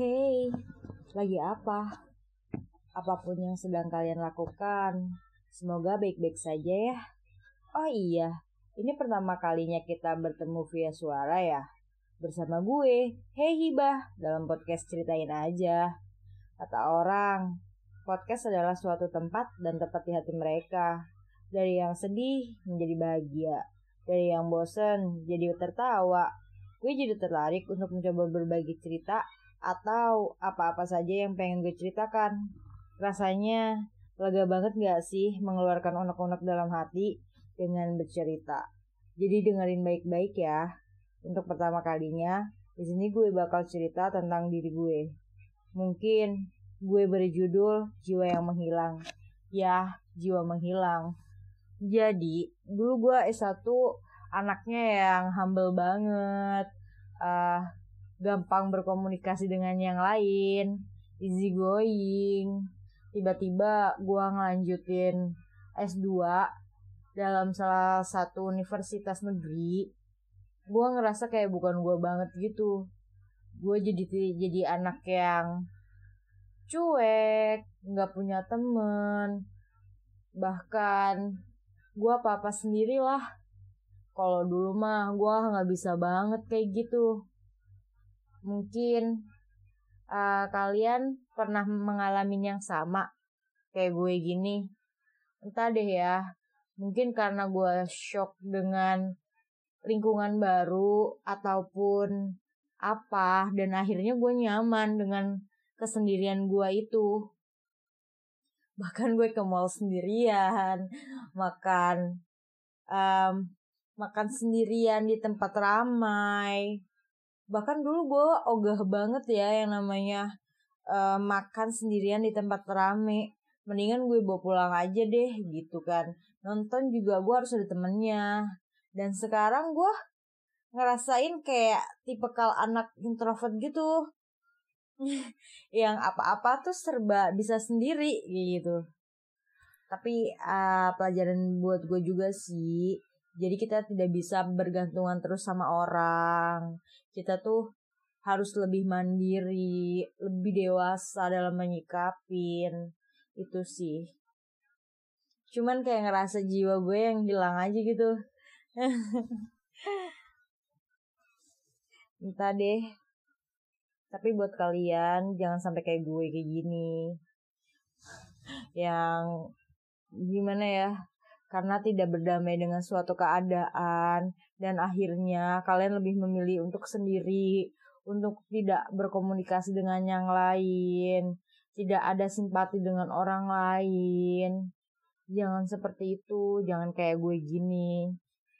Hey, lagi apa? Apa pun yang sedang kalian lakukan, semoga baik-baik saja ya. Oh iya, ini pertama kalinya kita bertemu via suara ya. Bersama gue, Hey Hibah, dalam podcast Ceritain Aja. Kata orang, podcast adalah suatu tempat dan tempat di hati mereka. Dari yang sedih menjadi bahagia. Dari yang bosen jadi tertawa. Gue jadi tertarik untuk mencoba berbagi cerita atau apa-apa saja yang pengen gue ceritakan. Rasanya lega banget gak sih mengeluarkan unek-unek dalam hati dengan bercerita. Jadi dengerin baik-baik ya. Untuk pertama kalinya, di sini gue bakal cerita tentang diri gue. Mungkin gue beri judul Jiwa yang Menghilang. Ya, jiwa menghilang. Jadi, dulu gue S1 anaknya yang humble banget. Uh, gampang berkomunikasi dengan yang lain, easy going. Tiba-tiba gue ngelanjutin S2 dalam salah satu universitas negeri. Gue ngerasa kayak bukan gue banget gitu. Gue jadi jadi anak yang cuek, nggak punya temen, bahkan gue apa-apa sendirilah. Kalau dulu mah gue nggak bisa banget kayak gitu mungkin uh, kalian pernah mengalami yang sama? Kayak gue gini. Entah deh ya. Mungkin karena gue shock dengan lingkungan baru ataupun apa dan akhirnya gue nyaman dengan kesendirian gue itu. Bahkan gue ke mall sendirian makan um, makan sendirian di tempat ramai bahkan dulu gue ogah banget ya yang namanya uh, makan sendirian di tempat rame. Mendingan gue bawa pulang aja deh gitu kan. Nonton juga gue harus ada temennya. Dan sekarang gue ngerasain kayak tipe kal anak introvert gitu. Yang apa-apa tuh serba bisa sendiri gitu. Tapi uh, pelajaran buat gue juga sih jadi kita tidak bisa bergantungan terus sama orang. Kita tuh harus lebih mandiri, lebih dewasa dalam menyikapin. Itu sih. Cuman kayak ngerasa jiwa gue yang hilang aja gitu. Entah deh. Tapi buat kalian jangan sampai kayak gue kayak gini. Yang gimana ya? Karena tidak berdamai dengan suatu keadaan dan akhirnya kalian lebih memilih untuk sendiri, untuk tidak berkomunikasi dengan yang lain, tidak ada simpati dengan orang lain. Jangan seperti itu, jangan kayak gue gini.